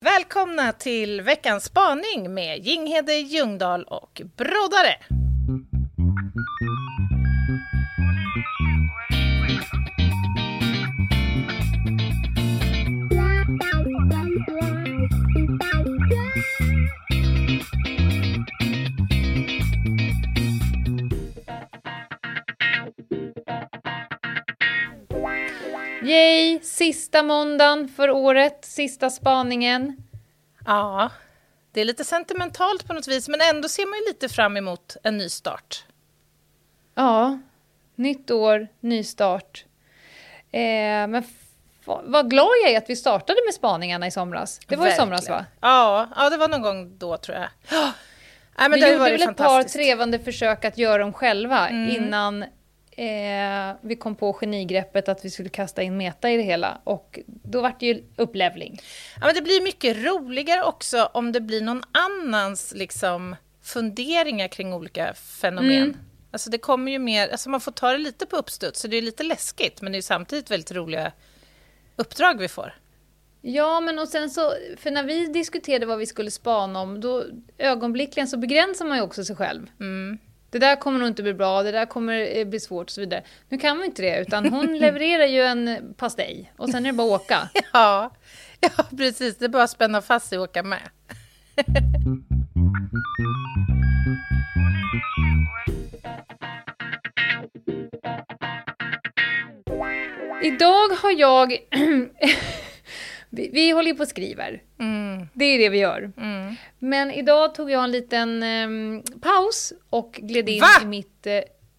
Välkomna till veckans spaning med Jinghede Ljungdahl och Brodare. Yay! Sista måndagen för året, sista spaningen. Ja, det är lite sentimentalt på något vis, men ändå ser man ju lite fram emot en ny start. Ja, nytt år, ny start. Eh, men vad glad jag är att vi startade med spaningarna i somras. Det var Verkligen. i somras va? Ja, ja, det var någon gång då tror jag. Ja. Nej, men vi det gjorde väl ett par trevande försök att göra dem själva mm. innan eh, vi kom på genigreppet att vi skulle kasta in meta i det hela och då vart det ju upplevling. Ja, men det blir mycket roligare också om det blir någon annans liksom, funderingar kring olika fenomen. Mm. Alltså det kommer ju mer, alltså man får ta det lite på uppstuds, så det är lite läskigt, men det är samtidigt väldigt roliga uppdrag vi får. Ja, men och sen så, för när vi diskuterade vad vi skulle spana om, då ögonblickligen så begränsar man ju också sig själv. Mm det där kommer nog inte bli bra, det där kommer bli svårt och så vidare. Nu kan man inte det, utan hon levererar ju en pastej och sen är det bara att åka. ja, ja, precis. Det är bara att spänna fast sig och åka med. Idag har jag Vi, vi håller ju på och skriver. Det är det vi gör. Mm. Men idag tog jag en liten um, paus och gled in Va? i mitt... Uh,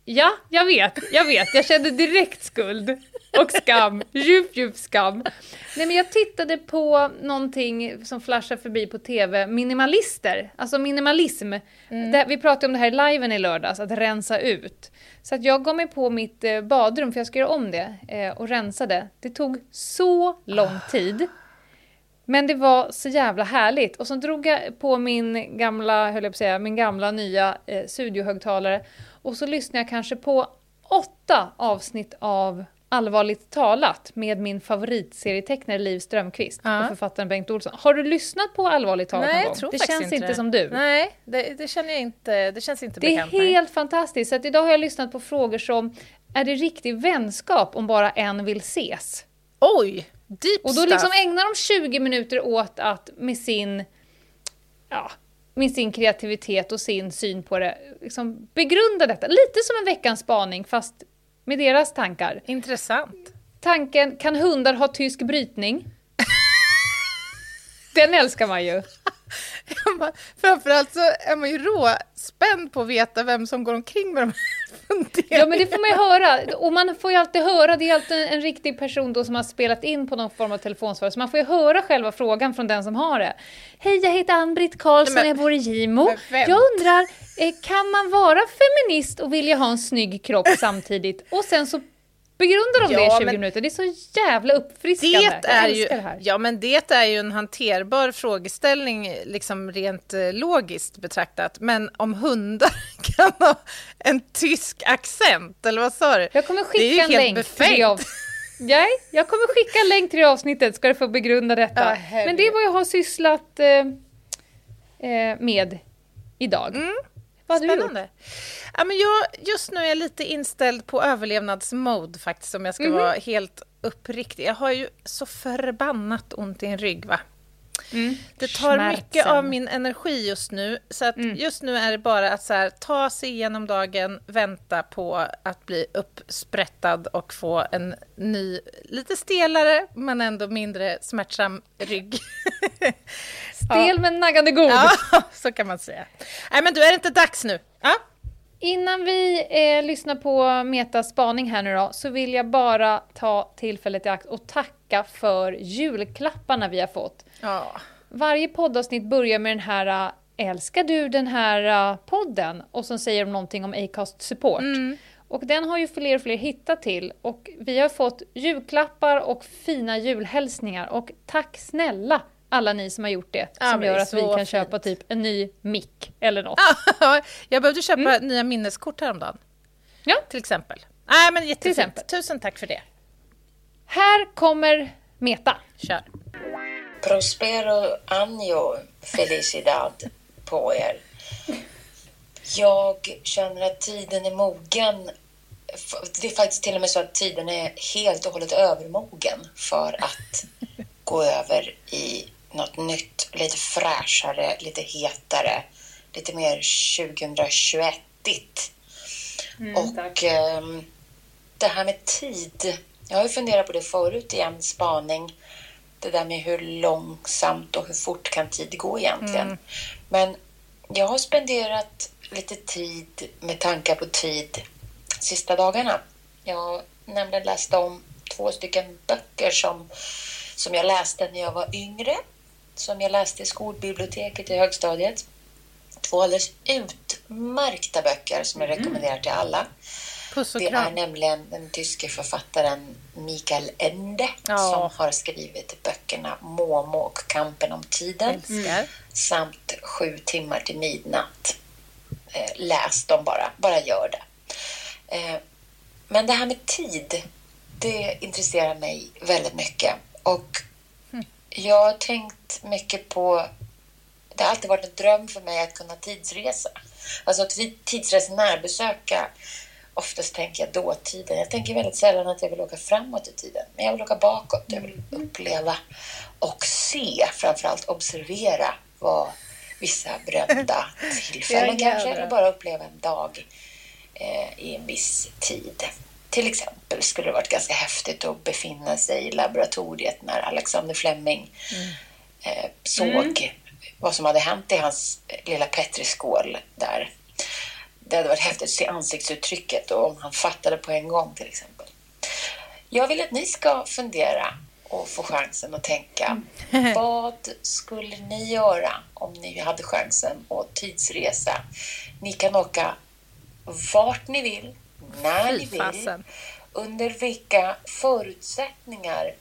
ja, jag vet, jag vet. Jag kände direkt skuld och skam. djup, djup skam. Nej, men jag tittade på någonting som flashade förbi på TV, minimalister. Alltså minimalism. Mm. Det, vi pratade om det här i liven i lördags, att rensa ut. Så att jag gav mig på mitt eh, badrum, för jag ska göra om det, eh, och rensa det. Det tog så lång tid. Men det var så jävla härligt. Och så drog jag på min gamla, höll jag på att säga, min gamla nya eh, studiohögtalare. Och så lyssnade jag kanske på åtta avsnitt av Allvarligt talat med min favoritserietecknare Liv Strömqvist ja. och författaren Bengt Olsson. Har du lyssnat på Allvarligt talat Nej, någon gång? Det känns inte det. som du. Nej, det, det, känner jag inte, det känns inte Det bekant, är helt nej. fantastiskt. Så att idag har jag lyssnat på frågor som Är det riktig vänskap om bara en vill ses? Oj! Deep och då liksom ägnar de 20 minuter åt att med sin, ja, med sin kreativitet och sin syn på det liksom begrunda detta. Lite som en veckans spaning fast med deras tankar. Intressant. Tanken, kan hundar ha tysk brytning? Den älskar man ju. Framförallt så är man ju råspänd på att veta vem som går omkring med de här funderingarna. Ja, men det får man ju höra. Och man får ju alltid höra, det är alltid en riktig person då som har spelat in på någon form av telefonsvar, så man får ju höra själva frågan från den som har det. Hej, jag heter Ann-Britt Karlsson, jag bor i Gimo. Jag undrar, eh, kan man vara feminist och vilja ha en snygg kropp samtidigt? Och sen så Begrundar de ja, det i 20 minuter? Det är så jävla uppfriskande. Det är ju, det Ja, men det är ju en hanterbar frågeställning, liksom rent eh, logiskt betraktat. Men om hundar kan ha en tysk accent, eller vad sa du? Jag kommer skicka en länk befängt. Nej, jag kommer skicka en länk till det avsnittet, ska du få begrunda detta. Ja, men det är vad jag har sysslat eh, eh med idag. Mm. Vad Spännande. Ja, men jag, just nu är jag lite inställd på överlevnadsmode faktiskt, om jag ska mm -hmm. vara helt uppriktig. Jag har ju så förbannat ont i en rygg, va? Mm. Det tar Schmerzen. mycket av min energi just nu. Så att mm. just nu är det bara att så här, ta sig igenom dagen, vänta på att bli uppsprättad och få en ny, lite stelare men ändå mindre smärtsam rygg. Stel ja. men naggande god. Ja, så kan man säga. Nej, men du, är det inte dags nu? Ja? Innan vi eh, lyssnar på Metas spaning här nu då, så vill jag bara ta tillfället i akt och tacka för julklapparna vi har fått. Ja. Varje poddavsnitt börjar med den här äh, Älskar du den här äh, podden? Och så säger de någonting om Acast support. Mm. Och den har ju fler och fler hittat till och vi har fått julklappar och fina julhälsningar och tack snälla alla ni som har gjort det, ja, som gör att vi kan fint. köpa typ en ny mick eller något. jag behövde köpa mm. nya minneskort häromdagen. Ja. Till exempel. Nej, men jättefint. Tusen tack för det. Här kommer Meta. Kör. Prospero año felicidad på er. Jag känner att tiden är mogen. Det är faktiskt till och med så att tiden är helt och hållet övermogen för att gå över i något nytt, lite fräschare, lite hetare, lite mer 2021-igt. Mm, och eh, det här med tid. Jag har ju funderat på det förut i en spaning. Det där med hur långsamt och hur fort kan tid gå egentligen. Mm. Men jag har spenderat lite tid med tankar på tid sista dagarna. Jag nämligen läste om två stycken böcker som, som jag läste när jag var yngre. Som jag läste i skolbiblioteket i högstadiet. Två alldeles utmärkta böcker som jag mm. rekommenderar till alla. Det är nämligen den tyske författaren Mikael Ende ja. som har skrivit böckerna Momo och Kampen om tiden mm. samt Sju timmar till midnatt. Eh, läs dem bara, bara gör det. Eh, men det här med tid, det intresserar mig väldigt mycket. Och hm. jag har tänkt mycket på... Det har alltid varit en dröm för mig att kunna tidsresa. Alltså att tidsresenär besöka oftast tänker jag dåtiden. Jag tänker väldigt sällan att jag vill åka framåt i tiden. Men jag vill åka bakåt. Jag vill mm. uppleva och se, framförallt observera vad vissa berömda tillfällen kanske, eller bara uppleva en dag eh, i en viss tid. Till exempel skulle det varit ganska häftigt att befinna sig i laboratoriet när Alexander Fleming mm. eh, såg mm. vad som hade hänt i hans lilla petriskål där det hade varit häftigt att se ansiktsuttrycket och om han fattade på en gång till exempel. Jag vill att ni ska fundera och få chansen att tänka. Mm. Vad skulle ni göra om ni hade chansen att tidsresa? Ni kan åka vart ni vill, när ni vill, under vilka förutsättningar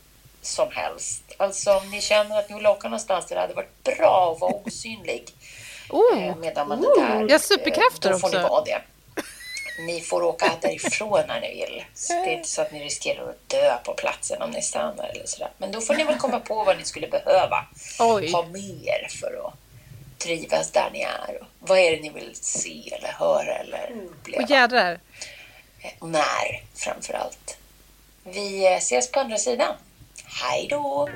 som helst. Alltså om ni känner att ni vill åka någonstans där det hade varit bra att vara osynlig Oh. Eh, medan man oh. där, ja, superkrafter då får också. Ni, vara det. ni får åka därifrån när ni vill. Så det är inte så att ni riskerar att dö på platsen om ni stannar eller sådär. Men då får ni väl komma på vad ni skulle behöva Oj. ha med er för att trivas där ni är. vad är det ni vill se eller höra eller uppleva? Och jädrar. Eh, och när, framför allt. Vi eh, ses på andra sidan. Hej då!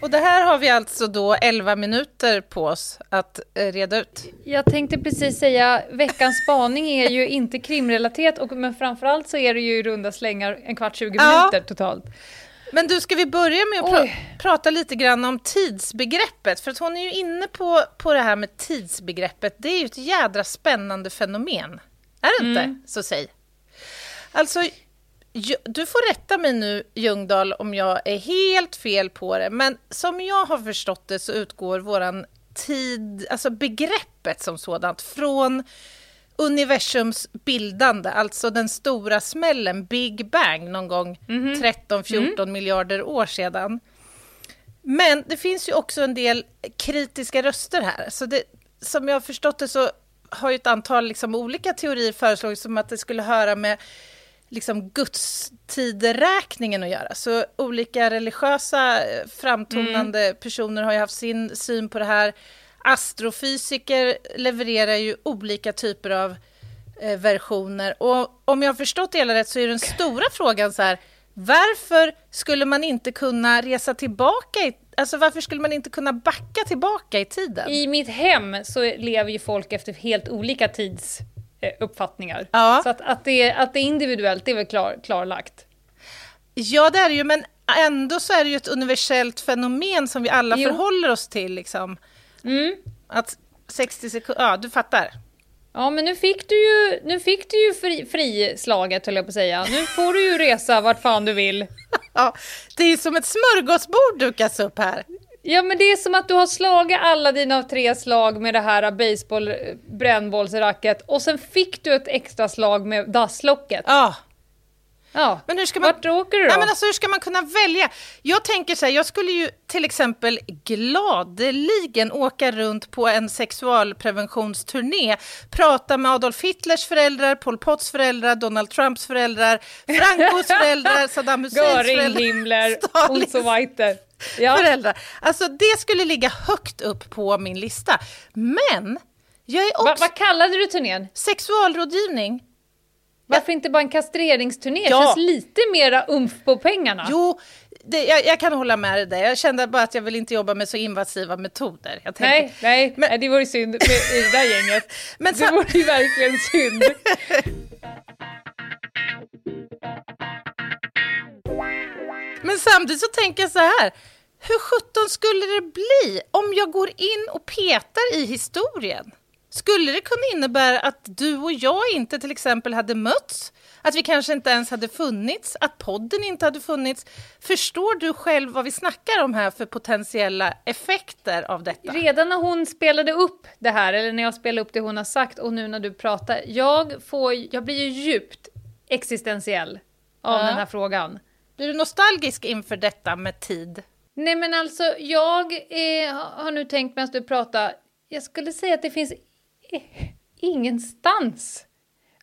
Och det här har vi alltså då 11 minuter på oss att eh, reda ut. Jag tänkte precis säga, veckans spaning är ju inte krimrelaterat, och, men framförallt så är det ju i runda slängar en kvart, 20 ja. minuter totalt. Men du, ska vi börja med att pra prata lite grann om tidsbegreppet? För att hon är ju inne på, på det här med tidsbegreppet. Det är ju ett jädra spännande fenomen. Är det inte? Mm. Så säg. Alltså, du får rätta mig nu, Ljungdahl, om jag är helt fel på det, men som jag har förstått det så utgår våran tid, alltså begreppet som sådant, från universums bildande, alltså den stora smällen, Big Bang, någon gång mm -hmm. 13-14 mm. miljarder år sedan. Men det finns ju också en del kritiska röster här. Så det, som jag har förstått det så har ju ett antal liksom olika teorier föreslagits som att det skulle höra med liksom gudstideräkningen att göra. Så olika religiösa eh, framtonande mm. personer har ju haft sin syn på det här. Astrofysiker levererar ju olika typer av eh, versioner. Och om jag har förstått det hela rätt så är den stora frågan så här, varför skulle man inte kunna resa tillbaka i Alltså varför skulle man inte kunna backa tillbaka i tiden? I mitt hem så lever ju folk efter helt olika tids uppfattningar. Ja. Så att, att, det, att det är individuellt, det är väl klar, klarlagt. Ja, det är det ju, men ändå så är det ju ett universellt fenomen som vi alla jo. förhåller oss till. Liksom. Mm. Att 60 sekunder, ja du fattar. Ja, men nu fick du ju, nu fick du ju fri, frislaget, höll jag på att säga. Nu får du ju resa vart fan du vill. ja, det är ju som ett smörgåsbord dukas upp här. Ja men det är som att du har slagit alla dina tre slag med det här baseball eh, brännbollsracket och sen fick du ett extra slag med dasslocket. Ja. Ja, Men hur ska man... vart åker du då? Nej, men alltså, hur ska man kunna välja? Jag tänker så här, jag skulle ju till exempel gladeligen åka runt på en sexualpreventionsturné, prata med Adolf Hitlers föräldrar, Pol Pots föräldrar, Donald Trumps föräldrar, Francos föräldrar, Saddam Husseins Göring, föräldrar, Himmler, weiter. Ja. föräldrar. Alltså det skulle ligga högt upp på min lista. Men jag är Va, också... vad kallade du turnén? Sexualrådgivning. Varför inte bara en kastreringsturné? Ja. Känns lite mera umf på pengarna. Jo, det, jag, jag kan hålla med dig där. Jag kände bara att jag vill inte jobba med så invasiva metoder. Tänkte, Nej, nej, Men- nej, det vore synd med, i det där gänget. Men det så- vore ju verkligen synd. Men samtidigt så tänker jag så här. Hur sjutton skulle det bli om jag går in och petar i historien? Skulle det kunna innebära att du och jag inte till exempel hade mötts? Att vi kanske inte ens hade funnits? Att podden inte hade funnits? Förstår du själv vad vi snackar om här för potentiella effekter av detta? Redan när hon spelade upp det här, eller när jag spelade upp det hon har sagt och nu när du pratar, jag, får, jag blir ju djupt existentiell av Ja. den här frågan. Blir du nostalgisk inför detta med tid? Nej men alltså, jag eh, har nu tänkt medan du pratar, jag skulle säga att det finns ingenstans.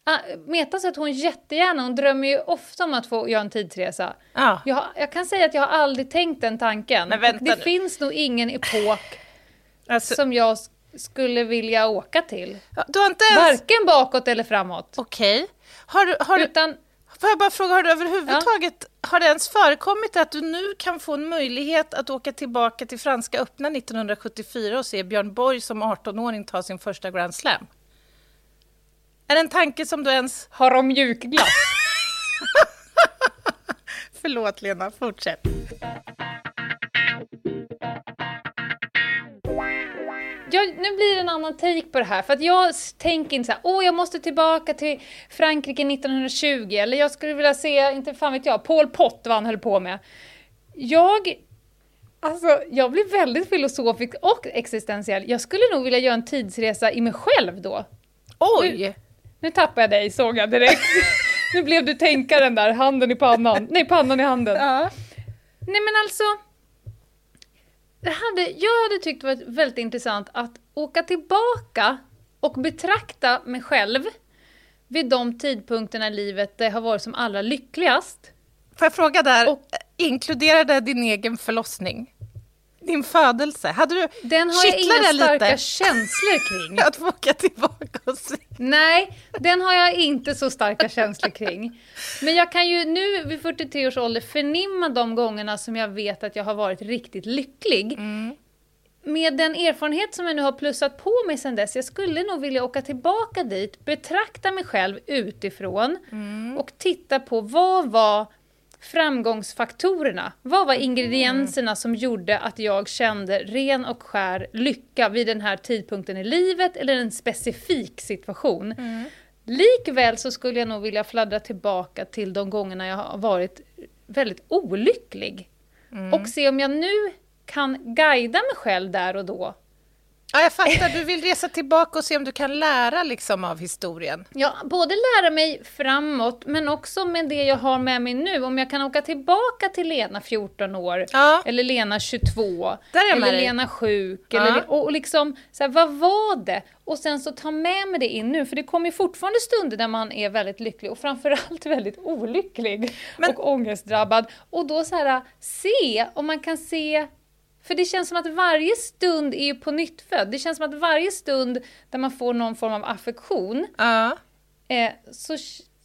Ah, Meta sa att hon jättegärna, hon drömmer ju ofta om att få göra en tidsresa. Ja. Jag, har- jag kan säga att jag har aldrig tänkt den tanken. Det nu. finns nog ingen epok Alltså, som jag skulle vilja åka till. du har inte ens... Varken bakåt eller framåt. Okej. Har, du- har, du- Utan, får jag bara fråga, har du överhuvudtaget, har det ens förekommit att du nu kan få en möjlighet att åka tillbaka till Franska öppna 1974 och se Björn Borg som 18-åring ta sin första Grand Slam? Är det en tanke som du ens... har de mjukglass? Förlåt Lena, fortsätt. Jag, nu blir det en annan take på det här, för att jag tänker inte så här, åh jag måste tillbaka till Frankrike 1920, eller jag skulle vilja se, inte fan vet jag, Pol Pot vad han höll på med. Jag, alltså jag blir väldigt filosofisk och existentiell. Jag skulle nog vilja göra en tidsresa i mig själv då. Oj! Nu tappade jag dig, såg jag direkt. nu blev du tänkaren där, handen i pannan, nej pannan i handen. Ja. Nej men alltså, hade, jag hade tyckt det varit väldigt intressant att åka tillbaka och betrakta mig själv vid de tidpunkterna i livet där jag har varit som allra lyckligast. Får jag fråga där, Och- inkluderar det din egen förlossning? Din födelse? Hade du Den har jag inga starka lite? känslor kring. Att få åka tillbaka och se? Nej, den har jag inte så starka känslor kring. Men jag kan ju nu vid 43 års ålder förnimma de gångerna som jag vet att jag har varit riktigt lycklig. Med den erfarenhet som jag nu har plussat på mig sedan dess, jag skulle nog vilja åka tillbaka dit, betrakta mig själv utifrån och titta på vad var framgångsfaktorerna? Vad var ingredienserna som gjorde att jag kände ren och skär lycka vid den här tidpunkten i livet eller en specifik situation? Likväl så skulle jag nog vilja fladdra tillbaka till de gångerna jag har varit väldigt olycklig. Och se om jag nu kan guida mig själv där och då. Ja, jag fattar. Du vill resa tillbaka och se om du kan lära liksom av historien. Ja, både lära mig framåt, men också med det jag har med mig nu. Om jag kan åka tillbaka till Lena 14 år, Ja. eller Lena 22, Där är jag med eller dig. Lena sjuk, Ja. eller, och och liksom, så här, vad var det? Och sen så ta med mig det in nu, för det kommer ju fortfarande stunder där man är väldigt lycklig och framförallt väldigt olycklig Men- och ångestdrabbad. Och då så här, se om man kan se för det känns som att varje stund är ju på nytt född. Det känns som att varje stund där man får någon form av affektion Ja. eh, så,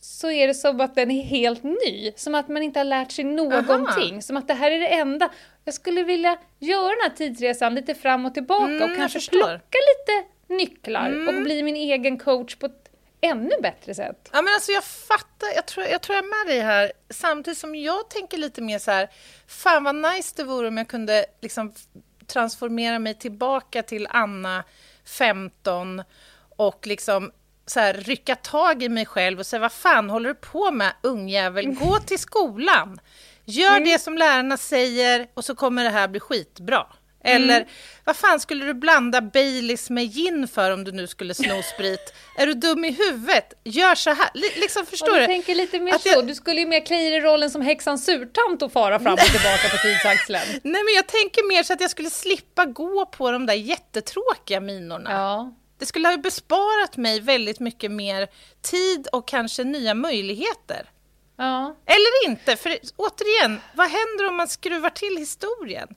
så är det som att den är helt ny. Som att man inte har lärt sig någonting. Som att det här är det enda. Jag skulle vilja göra den här tidsresan lite fram och tillbaka Mm, och kanske plocka lite nycklar och bli min egen coach på ett ännu bättre sätt. Ja, men alltså jag fattar, jag tror, jag tror jag är med dig här. Samtidigt som jag tänker lite mer så här, fan vad nice det vore om jag kunde liksom transformera mig tillbaka till Anna, 15, och liksom så här, rycka tag i mig själv och säga vad fan håller du på med ungjävel? Gå till skolan! Gör det som lärarna säger och så kommer det här bli skitbra. Eller mm. vad fan skulle du blanda Baileys med gin för om du nu skulle sno sprit? är du dum i huvudet? Gör så här. L liksom, förstår du? Jag tänker lite mer så. Jag... Du skulle ju mer klä i rollen som häxan Surtant och fara fram och tillbaka på tidsaxeln. Nej, men jag tänker mer så att jag skulle slippa gå på de där jättetråkiga minorna. Ja. Det skulle ha besparat mig väldigt mycket mer tid och kanske nya möjligheter. Ja. Eller inte, för återigen, vad händer om man skruvar till historien?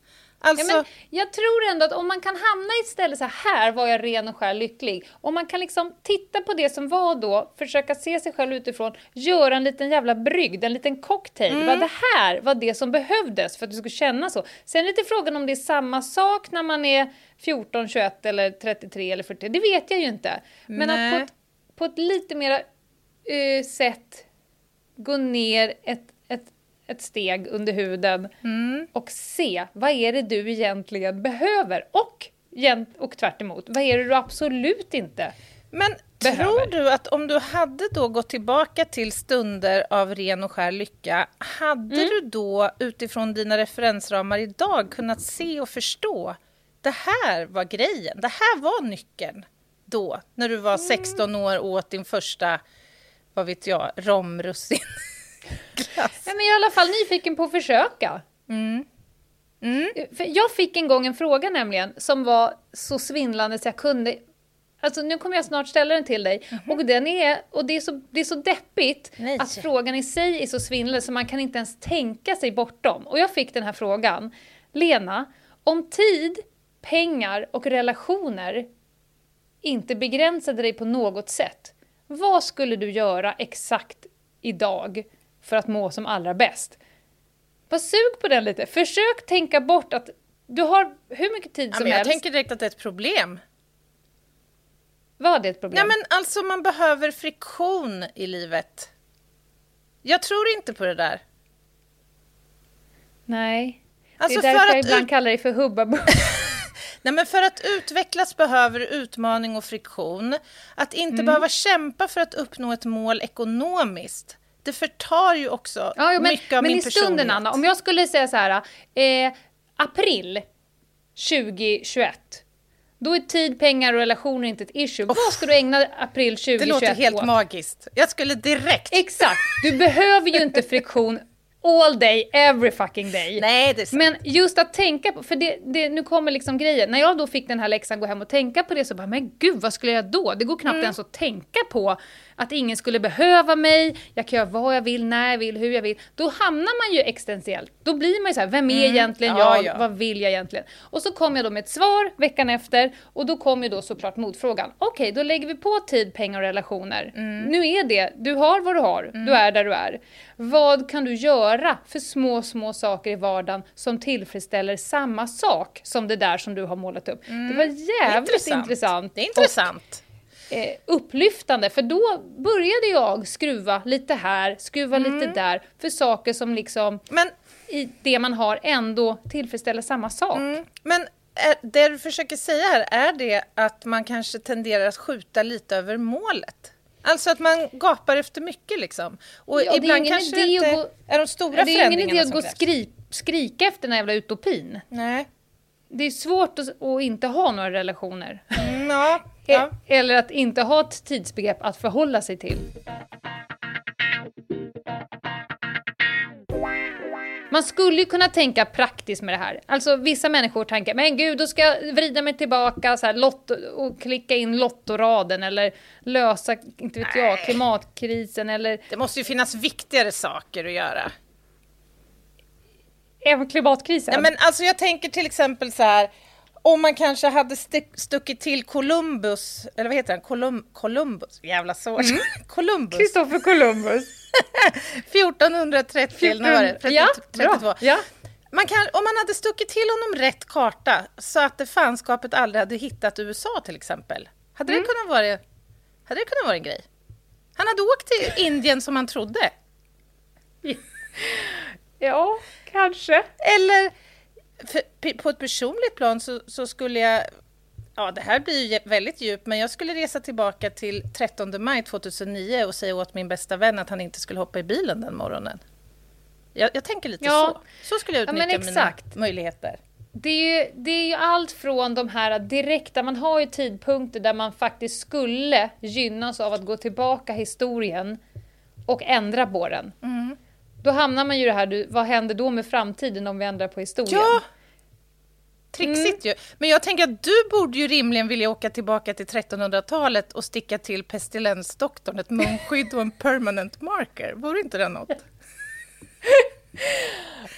Alltså... Ja, men jag tror ändå att om man kan hamna i ett ställe så här var jag ren och skär lycklig. Om man kan liksom titta på det som var då, försöka se sig själv utifrån, göra en liten jävla brygd, en liten cocktail. Mm. det här var det som behövdes för att du skulle känna så. Sen är det frågan om det är samma sak när man är 14, 21 eller 33 eller 40. Det vet jag ju inte. Men Nej. att på ett, på ett lite mera uh, sätt gå ner ett, ett, steg under huden mm. och se vad är det du egentligen behöver och, och tvärt emot, vad är det du absolut inte Men behöver? tror du att om du hade då gått tillbaka till stunder av ren och skär lycka, hade mm. du då utifrån dina referensramar idag kunnat se och förstå det här var grejen, det här var nyckeln då, när du var 16 mm. år och åt din första vad vet jag, romrussin. Nej, men jag är i alla fall nyfiken på att försöka. Mm. Mm. Jag fick en gång en fråga nämligen som var så svindlande så jag kunde Alltså nu kommer jag snart ställa den till dig. Mm. Och, den är, och det, är så, det är så deppigt Nej. att frågan i sig är så svindlande så man kan inte ens tänka sig bortom. Och jag fick den här frågan. Lena, om tid, pengar och relationer inte begränsade dig på något sätt, vad skulle du göra exakt idag för att må som allra bäst? Var sug på den lite. Försök tänka bort att du har hur mycket tid som ja, helst. Jag tänker direkt att det är ett problem. Vad är ett problem? Ja, men alltså man behöver friktion i livet. Jag tror inte på det där. Nej. Alltså det är därför jag ibland kallar dig för hubba Nej, men för att utvecklas behöver utmaning och friktion. Att inte mm. behöva kämpa för att uppnå ett mål ekonomiskt, det förtar ju också ja, men, mycket av men min personlighet. Men i stunden, Anna, om jag skulle säga så här, eh, april 2021, då är tid, pengar och relationer inte ett issue. Oh. Vad ska du ägna april 2021 Det låter helt åt? magiskt. Jag skulle direkt... Exakt! Du behöver ju inte friktion all day, every fucking day. Nej, det är sant. Men just att tänka på, för det, det, nu kommer liksom grejen. När jag då fick den här läxan gå hem och tänka på det så bara, men gud vad skulle jag då? Det går knappt mm. ens att tänka på att ingen skulle behöva mig, jag kan göra vad jag vill, när jag vill, hur jag vill. Då hamnar man ju existentiellt. Då blir man ju så här, vem är mm. egentligen ja, jag? Ja. Vad vill jag egentligen? Och så kom jag då med ett svar veckan efter och då kom ju då såklart motfrågan. Okej, okay, då lägger vi på tid, pengar och relationer. Mm. Nu är det, du har vad du har, mm. du är där du är. Vad kan du göra för små, små saker i vardagen som tillfredsställer samma sak som det där som du har målat upp? Det var mm. jävligt intressant. intressant. Det är intressant. Och, eh, upplyftande för då började jag skruva lite här, skruva mm. lite där för saker som liksom Men, i det man har ändå tillfredsställer samma sak. Mm. Men är, det du försöker säga här, är det att man kanske tenderar att skjuta lite över målet? Alltså att man gapar efter mycket liksom. Och ja, ibland kanske det inte gå, är de stora Det är ingen idé att gå och skri, skrika efter den här jävla utopin. Nej. Det är svårt att, att inte ha några relationer. Mm, ja, ja. Eller att inte ha ett tidsbegrepp att förhålla sig till. Man skulle ju kunna tänka praktiskt med det här. Alltså vissa människor tänker, men gud, då ska jag vrida mig tillbaka så här, lotto, och klicka in lottoraden eller lösa, inte vet jag, klimatkrisen eller... Det måste ju finnas viktigare saker att göra. Även klimatkrisen? Nej, men alltså jag tänker till exempel så här, om man kanske hade stuckit till Columbus, eller vad heter han, Colum Columbus, jävla svårt. Mm. Columbus. Kristoffer Columbus. 1430 14... eller vad var det? 30, ja, 32. Ja. Man kan, om man hade stuckit till honom rätt karta så att det fanskapet aldrig hade hittat USA till exempel. Hade, mm. det kunnat vara, hade det kunnat vara en grej? Han hade åkt till Indien som han trodde. Ja, kanske. Eller för, på ett personligt plan så, så, skulle jag... Ja, det här blir ju väldigt djupt, men jag skulle resa tillbaka till 13 maj 2009 och säga åt min bästa vän att han inte skulle hoppa i bilen den morgonen. Jag, jag tänker lite ja. så. Så skulle jag utnyttja ja, mina möjligheter. det är, ju, det är ju allt från de här direkta, man har ju tidpunkter där man faktiskt skulle gynnas av att gå tillbaka historien och ändra på den. Mm. Då hamnar man ju i det här, du, vad händer då med framtiden om vi ändrar på historien? Ja! Trixigt ju. Men jag tänker att du borde ju rimligen vilja åka tillbaka till 1300-talet och sticka till pestilensdoktorn ett munskydd och en permanent marker. Vore inte det något?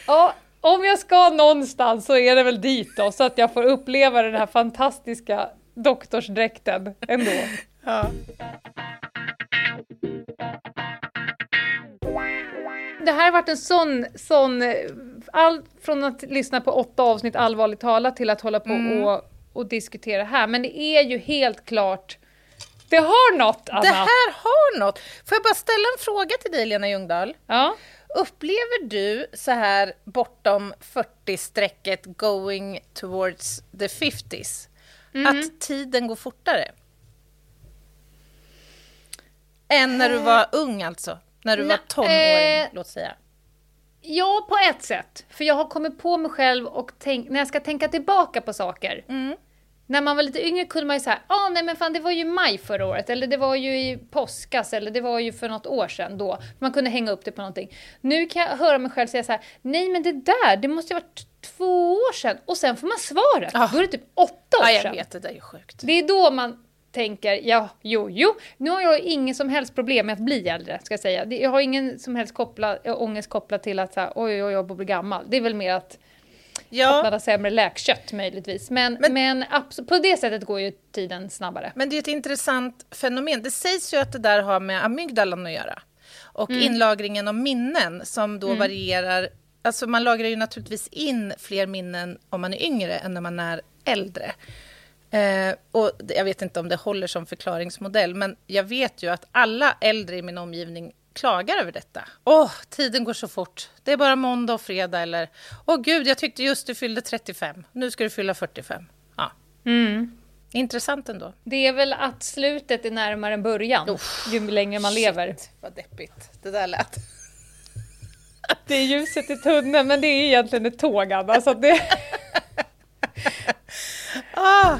Ja, om jag ska någonstans så är det väl dit då, så att jag får uppleva den här fantastiska doktorsdräkten ändå. Ja. Det här har varit en sån, sån, eh, allt från att lyssna på åtta avsnitt allvarligt talat till att hålla på Mm. och, och diskutera här. Men det är ju helt klart, det har något Anna. Det här har något. Får jag bara ställa en fråga till dig, Lena Ljungdahl? Ja. Upplever du så här bortom 40-strecket going towards the 50s att tiden går fortare? Än när du var ung alltså? När du var tonåring, eh, låt säga. Ja, på ett sätt. För jag har kommit på mig själv och tänk, när jag ska tänka tillbaka på saker. Mm. När man var lite yngre kunde man ju säga, ah, nej men fan det var ju maj förra året, eller det var ju i påskas, eller det var ju för något år sedan då. Man kunde hänga upp det på någonting. Nu kan jag höra mig själv säga så här, nej men det där, det måste ju varit två år sedan. Och sen får man svaret, Ja. då är det typ åtta år Ja, jag sedan. vet, det där är sjukt. Det är då man tänker, ja, jo, jo, nu har jag ingen som helst problem med att bli äldre, ska jag säga. Jag har ingen som helst koppla, äh, ångest kopplad till att så här, oj, oj, oj, jag blir gammal. Det är väl mer att Ja, man har sämre läkkött möjligtvis. Men, men, Men- på det sättet går ju tiden snabbare. men det är ett intressant fenomen. Det sägs ju att det där har med amygdalan att göra. Och Mm. inlagringen av minnen som då varierar. Alltså man lagrar ju naturligtvis in fler minnen om man är yngre än när man är äldre. Eh, och jag vet inte om det håller som förklaringsmodell, men jag vet ju att alla äldre i min omgivning klagar över detta. Åh, tiden går så fort. Det är bara måndag och fredag eller åh gud, jag tyckte just du fyllde 35. Nu ska du fylla 45. Ja. Intressant ändå. Det är väl att slutet är närmare än början, Uff, ju längre man lever. Shit, vad deppigt det där lät. Det är ljuset i tunneln, men det är egentligen ett tåg, Anna. Så det... Ah.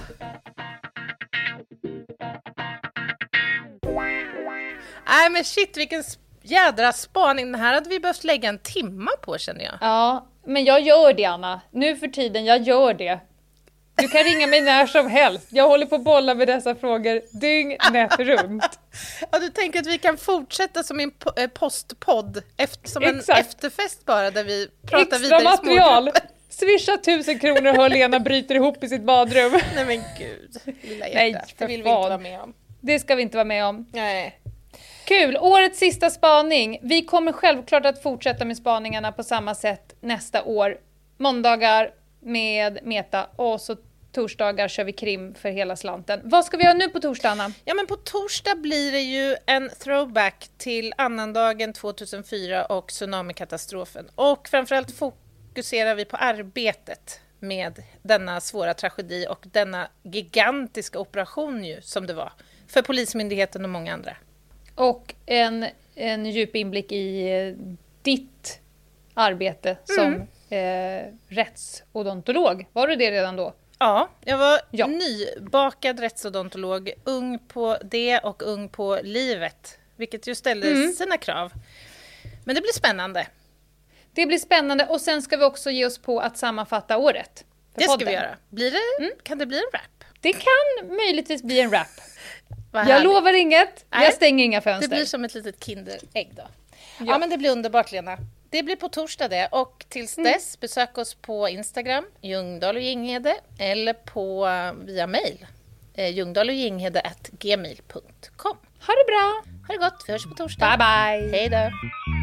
Nej men shit vilken jädra spaning. Den här hade vi behövt lägga en timma på känner jag. Ja, men jag gör det, Anna. Nu för tiden, jag gör det. Du kan ringa mig när som helst. Jag håller på att bolla med dessa frågor dygnet runt. Ja, du tänker att vi kan fortsätta som en eh, postpodd, som en Exakt. efterfest bara där vi pratar Extra vidare i material! Swisha tusen kronor och hör Lena bryter ihop i sitt badrum. Nej men gud, lilla Nej, hjärtat. för det vill vi fan. inte vara med om. Det ska vi inte vara med om. Nej. Kul! Årets sista spaning. Vi kommer självklart att fortsätta med spaningarna på samma sätt nästa år. Måndagar med Meta och så torsdagar kör vi krim för hela slanten. Vad ska vi göra nu på torsdag, Anna? Ja, men på torsdag blir det ju en throwback till annandagen 2004 och tsunamikatastrofen. Och framförallt fokuserar vi på arbetet med denna svåra tragedi och denna gigantiska operation ju, som det var för Polismyndigheten och många andra. Och en, en djup inblick i eh, ditt arbete som eh, rättsodontolog. Var du det redan då? Ja, jag var Ja. nybakad rättsodontolog, ung på det och ung på livet, vilket ju ställde sina krav. Men det blir spännande. Det blir spännande och sen ska vi också ge oss på att sammanfatta året. Det ska podden. vi göra. Blir det, Kan det bli en rap? Det kan möjligtvis bli en rap. Jag lovar inget, Nej. jag stänger inga Det fönster. blir som ett litet Kinderägg då. Ja. Ja. men det blir underbart Lena. Det blir på torsdag det och tills dess besök oss på Instagram, Ljungdahl och Ginghede eller på eh, via mail, eh, ljungdahl och Ginghede at gmail.com. Ha det bra! Ha det gott, vi hörs på torsdag. Bye bye! Hej då!